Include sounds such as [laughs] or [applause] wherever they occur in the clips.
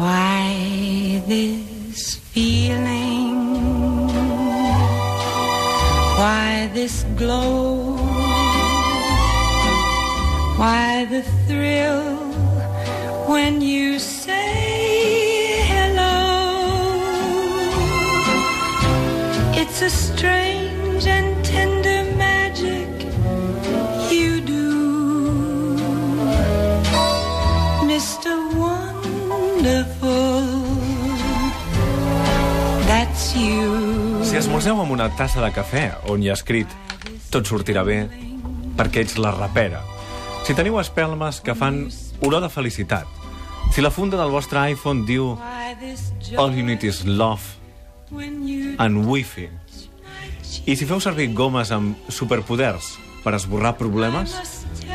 Why this feeling? Why this glow? Why the thrill when you esmorzeu amb una tassa de cafè on hi ha escrit tot sortirà bé perquè ets la rapera. Si teniu espelmes que fan olor de felicitat. Si la funda del vostre iPhone diu All you need is love and wifi. I si feu servir gomes amb superpoders per esborrar problemes,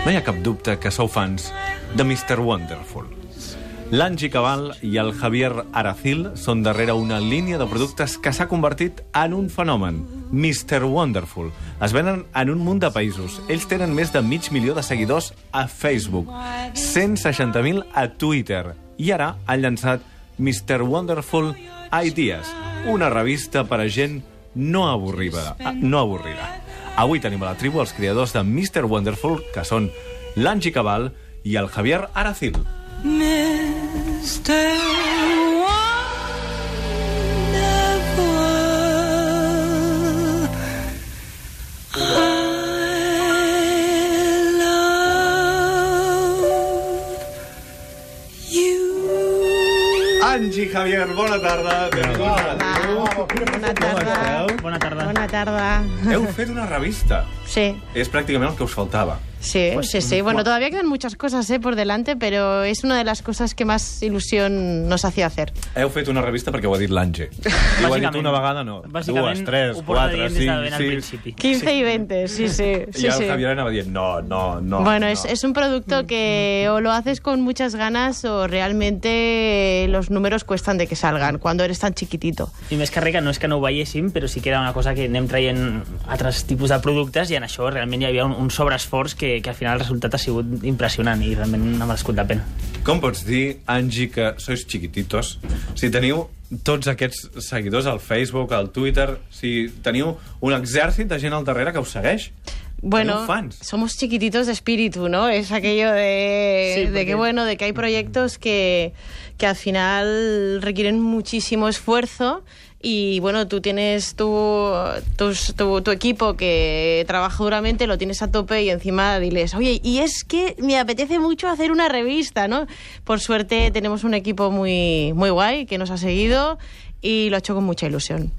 no hi ha cap dubte que sou fans de Mr. Wonderful. L'Angie Cabal i el Javier Aracil són darrere una línia de productes que s'ha convertit en un fenomen. Mr. Wonderful. Es venen en un munt de països. Ells tenen més de mig milió de seguidors a Facebook, 160.000 a Twitter i ara han llançat Mr. Wonderful Ideas, una revista per a gent no avorrida. No avorrida. Avui tenim a la tribu els creadors de Mr. Wonderful, que són l'Angie Cabal i el Javier Aracil. Mr. Angie, Javier, bona tarda. Benvinguts. Bona tarda. Bona tarda. Bona tarda. Heu fet una revista. Sí, És pràcticament el que us faltava. Sí, sí, sí. Bueno, todavía quedan muchas cosas eh, por delante, pero es una de las cosas que más ilusión nos hacía hacer. Heu fet una revista perquè ho ha dit l'Angie. [laughs] I ho ha dit una vegada, no. Dues, tres, quatre, cinc, principi. 15 y 20, sí, sí. sí, I el sí. Javier anava dient, no, no, no. Bueno, no. es, es un producto que o lo haces con muchas ganas o realmente los números cuestan de que salgan cuando eres tan chiquitito. I més que res, que no és que no ho veiéssim, però sí que era una cosa que anem traient altres tipus de productes i en això realment hi havia un, un sobreesforç que, que al final el resultat ha sigut impressionant i realment ha merescut la pena. Com pots dir, Angie, que sois chiquititos, si teniu tots aquests seguidors al Facebook, al Twitter, si teniu un exèrcit de gent al darrere que us segueix? Bueno, fans. somos chiquititos de espíritu, ¿no? Es aquello de, Sí, de porque- que, bueno, de que hay proyectos que, que al final requieren muchísimo esfuerzo y, bueno, tú tienes tu, tus- tu, tu equipo que trabaja duramente, lo tienes a tope y encima diles, oye, y es que me apetece mucho hacer una revista, ¿no? Por suerte tenemos un equipo muy, muy guay que nos ha seguido y lo ha hecho con mucha ilusión.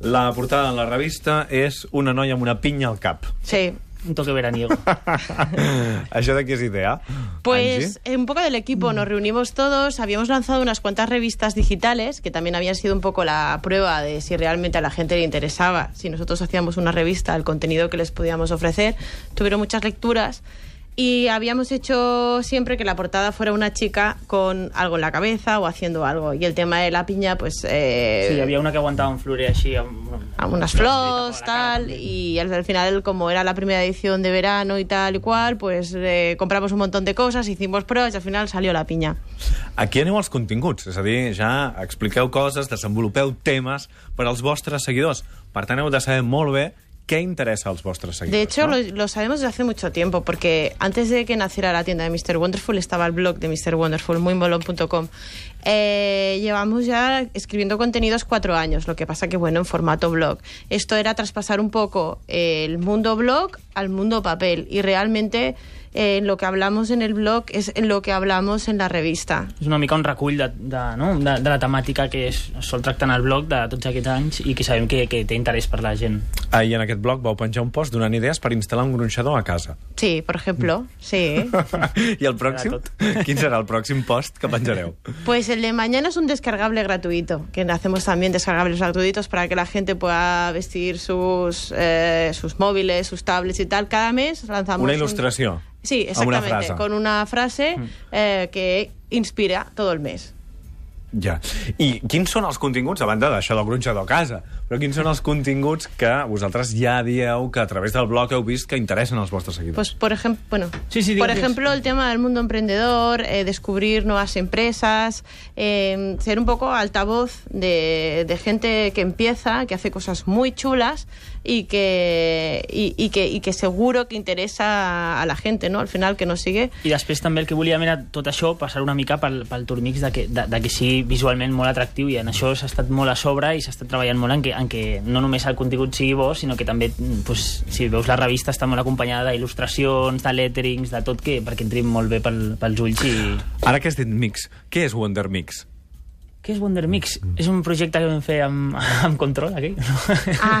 La portada de la revista és una noia amb una pinya al cap. Sí, Un toque veraniego. [laughs] Això de què és idea? Pues Angie? eh, un poco del equipo, nos reunimos todos, habíamos lanzado unas cuantas revistas digitales que también habían sido un poco la prueba de si realmente a la gente le interesaba, si nosotros hacíamos una revista, el contenido que les podíamos ofrecer. Tuvieron muchas lecturas y habíamos hecho siempre que la portada fuera una chica con algo en la cabeza o haciendo algo. Y el tema de la piña, pues... eh, Sí, havia una que aguantava un florer així amb... a unas flores, tal, y al, al final, como era la primera edición de verano y tal y cual, pues eh, compramos un montón de cosas, hicimos pruebas y al final salió la piña. Aquí aneu als continguts, és a dir, ja expliqueu coses, desenvolupeu temes per als vostres seguidors. Per tant, heu de saber molt bé què interessa als vostres seguidors. De hecho, no? lo, lo sabemos desde hace mucho tiempo, porque antes de que naciera la tienda de Mr. Wonderful estaba el blog de Mr. Wonderful, muymolón.com. Eh, llevamos ya escribiendo contenidos cuatro años, lo que pasa que, bueno, en formato blog. Esto era traspasar un poco eh, el mundo blog al mundo papel, y realmente eh, lo que hablamos en el blog es en lo que hablamos en la revista. És una mica un recull de, de, no? de, de la temàtica que es sol tractar en el blog de tots aquests anys i que sabem que, que té interès per la gent. Ahir en aquest blog vau penjar un post donant idees per instal·lar un gronxador a casa. Sí, por ejemplo, sí. [laughs] I el pròxim? Quin serà el pròxim post que penjareu? Pues el de mañana es un descargable gratuito, que hacemos también descargables gratuitos para que la gente pueda vestir sus, eh, sus móviles, sus tablets y tal. Cada mes lanzamos... Una un- il·lustració. Sí, una exactamente, con una frase eh, que inspira todo el mes. Ja. I quins són els continguts, a banda d'això del gronxador a casa, però quins són els continguts que vosaltres ja dieu que a través del blog heu vist que interessen als vostres seguidors? Pues por ejemplo, bueno, Sí, sí, por ejemplo el tema del mundo emprendedor, eh, descubrir nuevas empresas, eh, ser un poco altavoz de, de gente que empieza, que hace cosas muy chulas y que y, y que y que seguro que interesa a la gente, ¿no? Al final que nos sigue. I després també el que volíem era tot això, passar una mica pel, pel Turmix de que, de, de que sigui visualment molt atractiu i en això s'ha estat molt a sobre i s'ha estat treballant molt en que, en que no només el contingut sigui bo, sinó que també, mm, pues, si veus la revista, està molt acompanyada d'il·lustracions, de letterings, de tot, que, perquè entri molt bé pel, pels ulls i... Ara que has dit mix, què és Wonder Mix? Què és Wonder Mix? És un projecte que vam fer amb, amb control, aquell? No? Ah,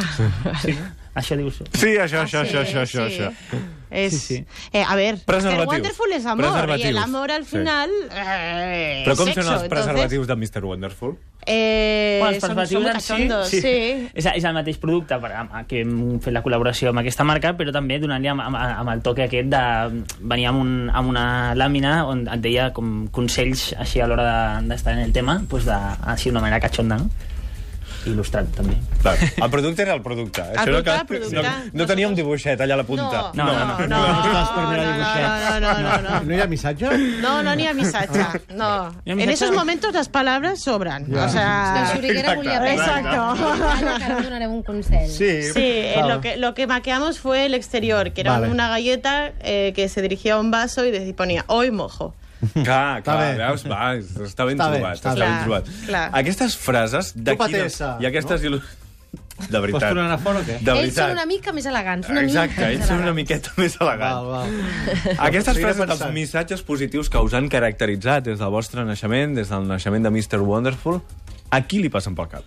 Sí, això dius. Sí, això, això, sí, això, això, això, sí. això. Es, Sí, sí. eh, a ver, el. Wonderful es amor y el amor al Sí. final eh, Però com sexo, són els entonces, preservatius de Mr. Wonderful? Eh, Bueno, els preservatius en si- cachondos, sí. sí. És, és el mateix producte per, amb, que hem fet la col·laboració amb aquesta marca, però també donant-li amb, amb, amb el toque aquest de... Venia amb, un, amb una làmina on et deia com consells així a l'hora de- d'estar en el tema, pues de, així d'una manera cachonda, no? Il·lustrat, també. Clar, el producte era el producte. Això producte, no, el producte. no, no tenia un dibuixet allà a la punta. No, No, no, no, no, no. no, estàs per mirar no, dibuixet. no, no, no, no. No hi ha missatge? No, no, ni a misacha. No. En esos momentos las palabras sobran. O El sea, Xuriguera volia Exacto. Exacto. que ara em donarem un consell. Sí. Sí, eh, Vale. lo, que, lo que maqueamos fue el exterior, que era Vale. una galleta eh, que se dirigía a un vaso y ponía hoy mojo. Clar, clar, bé. veus? Va, està ben Està bé, trobat. està Està bé. ben trobat. Clar. Aquestes frases... de Tessa, I aquestes... il·lu- De Pots veritat. tornar a fora o què? De Ells són una mica més elegants. Una Exacte, mica ells són una miqueta més elegants. Val, val. [laughs] Aquestes frases dels missatges positius que us han caracteritzat des del vostre naixement, des del naixement de Mr. Wonderful, a qui li passen pel cap?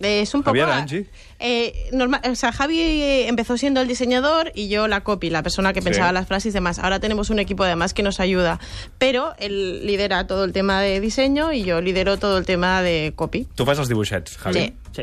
Eh, es un poco... Eh, normal- o sea, Javi empezó siendo el diseñador y yo la copy, la persona que Sí. pensaba las frases y demás. Ahora tenemos un equipo además que nos ayuda, pero él lidera todo el tema de diseño y yo lidero todo el tema de copy. Tu fas els dibuixets, Javi? Sí. Sí.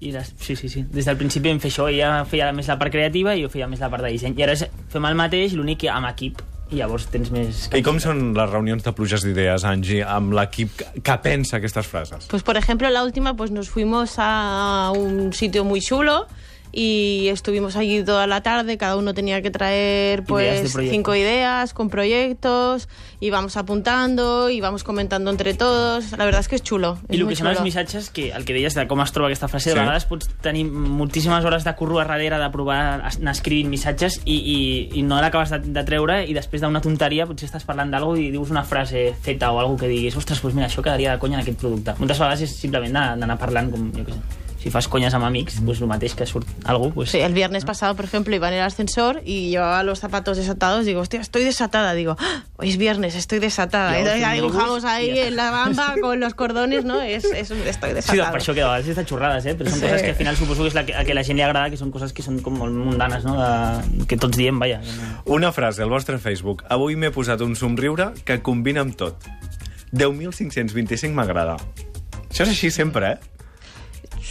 I les, sí, sí, sí. Des del principi vam fer això. Ella feia més la part creativa i jo feia més la part de disseny. I ara fem el mateix, l'únic que amb equip. I llavors tens més... I com són les reunions de pluges d'idees, Angie, amb l'equip que, que pensa aquestes frases? Pues por ejemplo, la última, pues nos fuimos a un sitio muy chulo y estuvimos allí toda la tarde, cada uno tenía que traer Ideas pues proyecto. cinco ideas con proyectos, íbamos apuntando, íbamos comentando entre todos, la verdad es que es chulo. I es el que són els missatges, que el que deies de com es troba aquesta frase, Sí. de vegades pots tenir moltíssimes hores de curro a darrere de provar anar escrivint missatges i, i, i no l'acabes de, de treure i després d'una tonteria potser estàs parlant d'algú i dius una frase feta o algo que diguis ostres, doncs mira, això quedaria de conya en aquest producte. Moltes vegades és simplement d'anar parlant com, jo què sé, si fas conyes amb amics, doncs el mateix que surt algú, doncs... Sí, el viernes pasado, por ejemplo, iba en el ascensor y llevaba los zapatos desatados. Digo, hostia, estoy desatada. Digo, "Ah, hoy es viernes, estoy desatada. Y Entonces dibujamos ahí ya. en la bamba con los cordones, ¿no? Es, es un estoy Sí, desatada. doncs per això que a vegades és de xorrades, eh? però són Sí. coses que al final suposo que és la que, a que la gent li agrada, que són coses que són com molt mundanes, no? De, que tots diem, vaja. Una frase al vostre Facebook. Avui m'he posat un somriure que combina amb tot. 10.525 m'agrada. Això és així sempre, eh?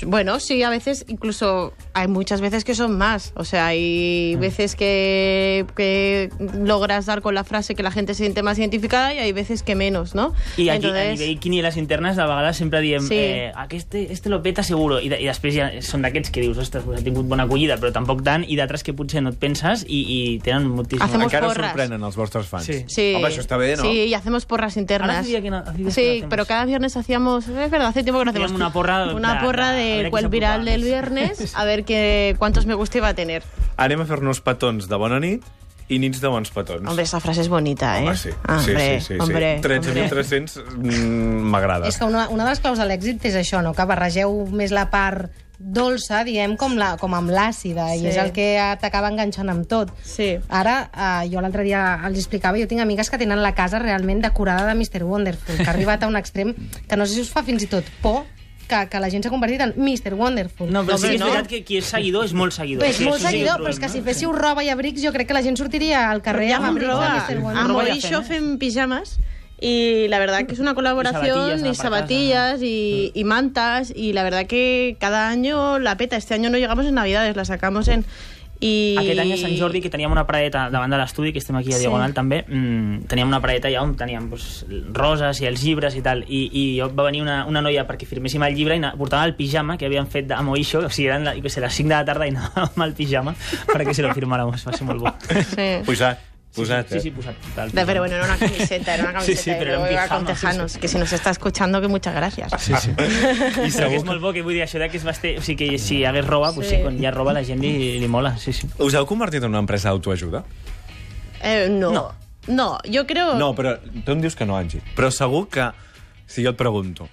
Bueno, sí, a veces incluso hay muchas veces que son más. O sea, hay Mm. veces que, que logras dar con la frase que la gente se siente más identificada y hay veces que menos, ¿no? I aquí, a nivell quinieles internes, de vegades sempre diem Sí. eh, aquest este lo peta seguro, i, de, i després ja són d'aquests que dius, ostres, pues ha tingut bona acollida, però tampoc tant, i d'altres que potser no et penses i, i tenen moltíssim... Hacemos Encara porras. sorprenen els vostres fans. Sí. Sí, Home, això està bé, no? Sí, y hacemos porras internas. Ahora días que no- días que sí, no hacemos. pero cada viernes hacíamos, es verdad, hace tiempo que no hacemos una porra una porra de- de se viral del viernes, a ver qué, cuántos me gusta iba a tener. Anem a fer-nos petons de bona nit i nits de bons petons. Hombre, esa frase es bonita, ¿eh? Home, sí. Hombre, sí, sí, sí, hombre, sí. 13.300 mm, m'agrada. És que una, una de les claus de l'èxit és això, no? que barregeu més la part dolça, diem, com, la, com amb l'àcida, Sí. i és el que t'acaba enganxant amb tot. Sí. Ara, eh, jo l'altre dia els explicava, jo tinc amigues que tenen la casa realment decorada de Mr. Wonderful, que ha arribat a un extrem que no sé si us fa fins i tot por que, que la gent s'ha convertit en Mr. Wonderful. No, però sí Home, que és no. veritat que qui és seguidor és molt seguidor. Bé, és Sí, molt sí seguidor, ho però és que si féssiu roba i abrics, jo crec que la gent sortiria al carrer amb abrics de roba, Mr. Roba Wonderful. Shof ¿eh? en pijamas. Y la verdad que es una colaboración zapatillas, y ¿no? zapatillas y, y mantas y la verdad que cada año la peta. Este año no llegamos en Navidades, la sacamos en... I... Aquest any a Sant Jordi, que teníem una paradeta davant de l'estudi, que estem aquí a Sí. Diagonal també, mmm, teníem una paradeta allà on teníem doncs, roses i els llibres i tal, i, i va venir una, una noia perquè firméssim el llibre i portava el pijama que havien fet a Moixo, o sigui, eren la, jo què sé, les 5 de la tarda i anàvem amb el pijama perquè se lo firmáramos, va ser molt bo. Sí. Posat, posat, sí, eh? sí, posat. Total, De- pero bueno, era una camiseta, era una [laughs] Sí, camiseta sí, era un Iba pijama, sí, sí. que si nos está escuchando, que muchas gracias. Sí, sí. [laughs] I segur que és molt bo que vull dir això de que es veste... O sigui, que si hi hagués roba, pues, Sí. sí, quan hi ha roba la gent li, li mola, sí, sí. Us heu convertit en una empresa d'autoajuda? Eh, no. No. no. yo creo... No, però tu em dius que no, Angie. Però segur que, si jo et pregunto,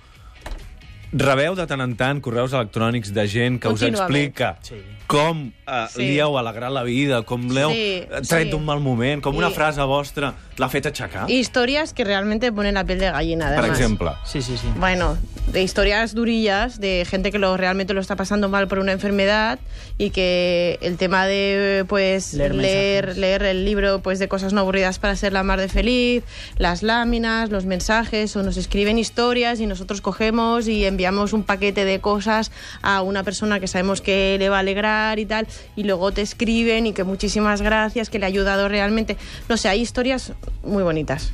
rebeu de tant en tant correus electrònics de gent que us Contínuament. explica Sí. com eh, Sí. li heu alegrat la vida, com l'heu Sí, eh, tret sí. d'un mal moment, com una frase vostra l'ha fet aixecar, Historias que realmente ponen la piel de gallina, per además. exemple. Sí, sí, sí. Bueno, de historias durillas de gente que lo, realmente lo está pasando mal por una enfermedad y que el tema de pues Leer leer, leer, el libro pues de cosas no aburridas para ser la mar de feliz, las láminas, los mensajes, o nos escriben historias y nosotros cogemos y enviamos un paquete de cosas a una persona que sabemos que le va a alegrar y tal, y luego te escriben y que muchísimas gracias, que le ha ayudado realmente. No sé, hay historias muy bonitas.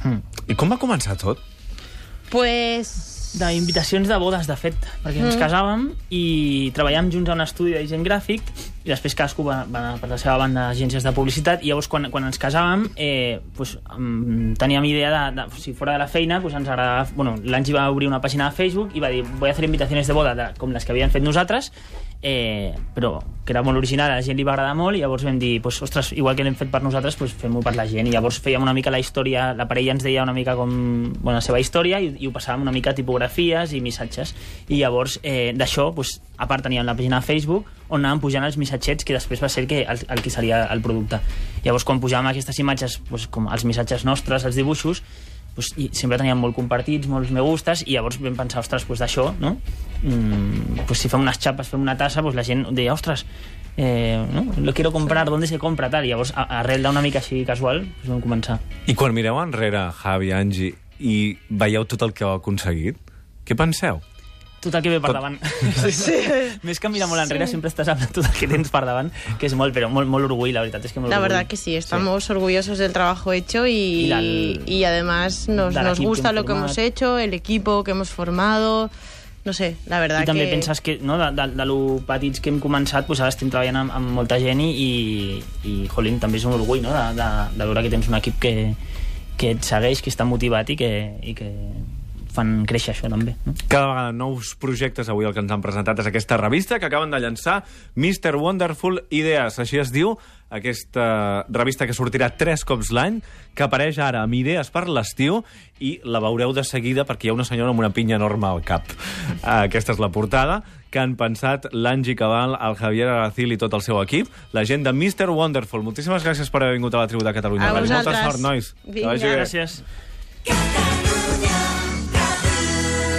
I com va començar tot? Pues D'invitacions de bodes, de fet, perquè ens casàvem i treballàvem junts a un estudi de disseny gràfic i després cadascú va, va anar per la seva banda d'agències de publicitat i llavors quan, quan ens casàvem eh, pues, um, teníem idea de, de, si fora de la feina pues, ens agradava, bueno, l'Angi va obrir una pàgina de Facebook i va dir voy a hacer invitaciones de boda de, com les que havien fet nosaltres eh, però que era molt original, a la gent li va agradar molt i llavors vam dir, pues, ostres, igual que l'hem fet per nosaltres pues, fem-ho per la gent. I llavors fèiem una mica la història, la parella ens deia una mica com bueno, la seva història i, i ho passàvem una mica a tipografies i missatges. I llavors eh, d'això, pues, a part teníem la pàgina de Facebook on anàvem pujant els missatgets que després va ser el que, el, el que seria el producte. Llavors quan pujàvem aquestes imatges pues, com els missatges nostres, els dibuixos pues, i sempre teníem molt compartits, molts me gustes, i llavors vam pensar, ostres, pues, d'això, no? Mm, pues, si fem unes xapes, fem una tassa, pues, la gent deia, ostres, eh, no? lo quiero comprar, ¿dónde se compra? Tal. I llavors, arrel d'una mica així casual, pues, vam començar. I quan mireu enrere, Javi, Angie, i veieu tot el que heu aconseguit, què penseu? Tot el que ve per Tot- davant. [laughs] Sí. Més que mirar molt enrere, sempre estàs amb tot el que tens per davant, que és molt, però molt, molt orgull, la veritat és que molt La orgull. verdad que sí, estamos orgullosos del trabajo hecho y, Y la- y además nos, nos gusta que lo hem que hemos hecho, el equipo que hemos formado, no sé, la verdad I també que... penses que no, de, de, de lo petits que hem començat doncs ara estem treballant amb, amb molta gent i, i, i jolín, també és un orgull no? de, de, de veure que tens un equip que, que et segueix, que està motivat i que, i que fan créixer això també. No? Cada vegada nous projectes, avui el que ens han presentat és aquesta revista que acaben de llançar, Mr. Wonderful Ideas, així es diu, aquesta revista que sortirà tres cops l'any, que apareix ara amb idees per l'estiu i la veureu de seguida perquè hi ha una senyora amb una pinya enorme al cap. Uh, aquesta és la portada que han pensat l'Angi Cabal, el Javier Aracil i tot el seu equip, la gent de Mr. Wonderful. Moltíssimes gràcies per haver vingut a la tribu de Catalunya. A. Molta vosaltres. sort, nois. Vinga. Gràcies.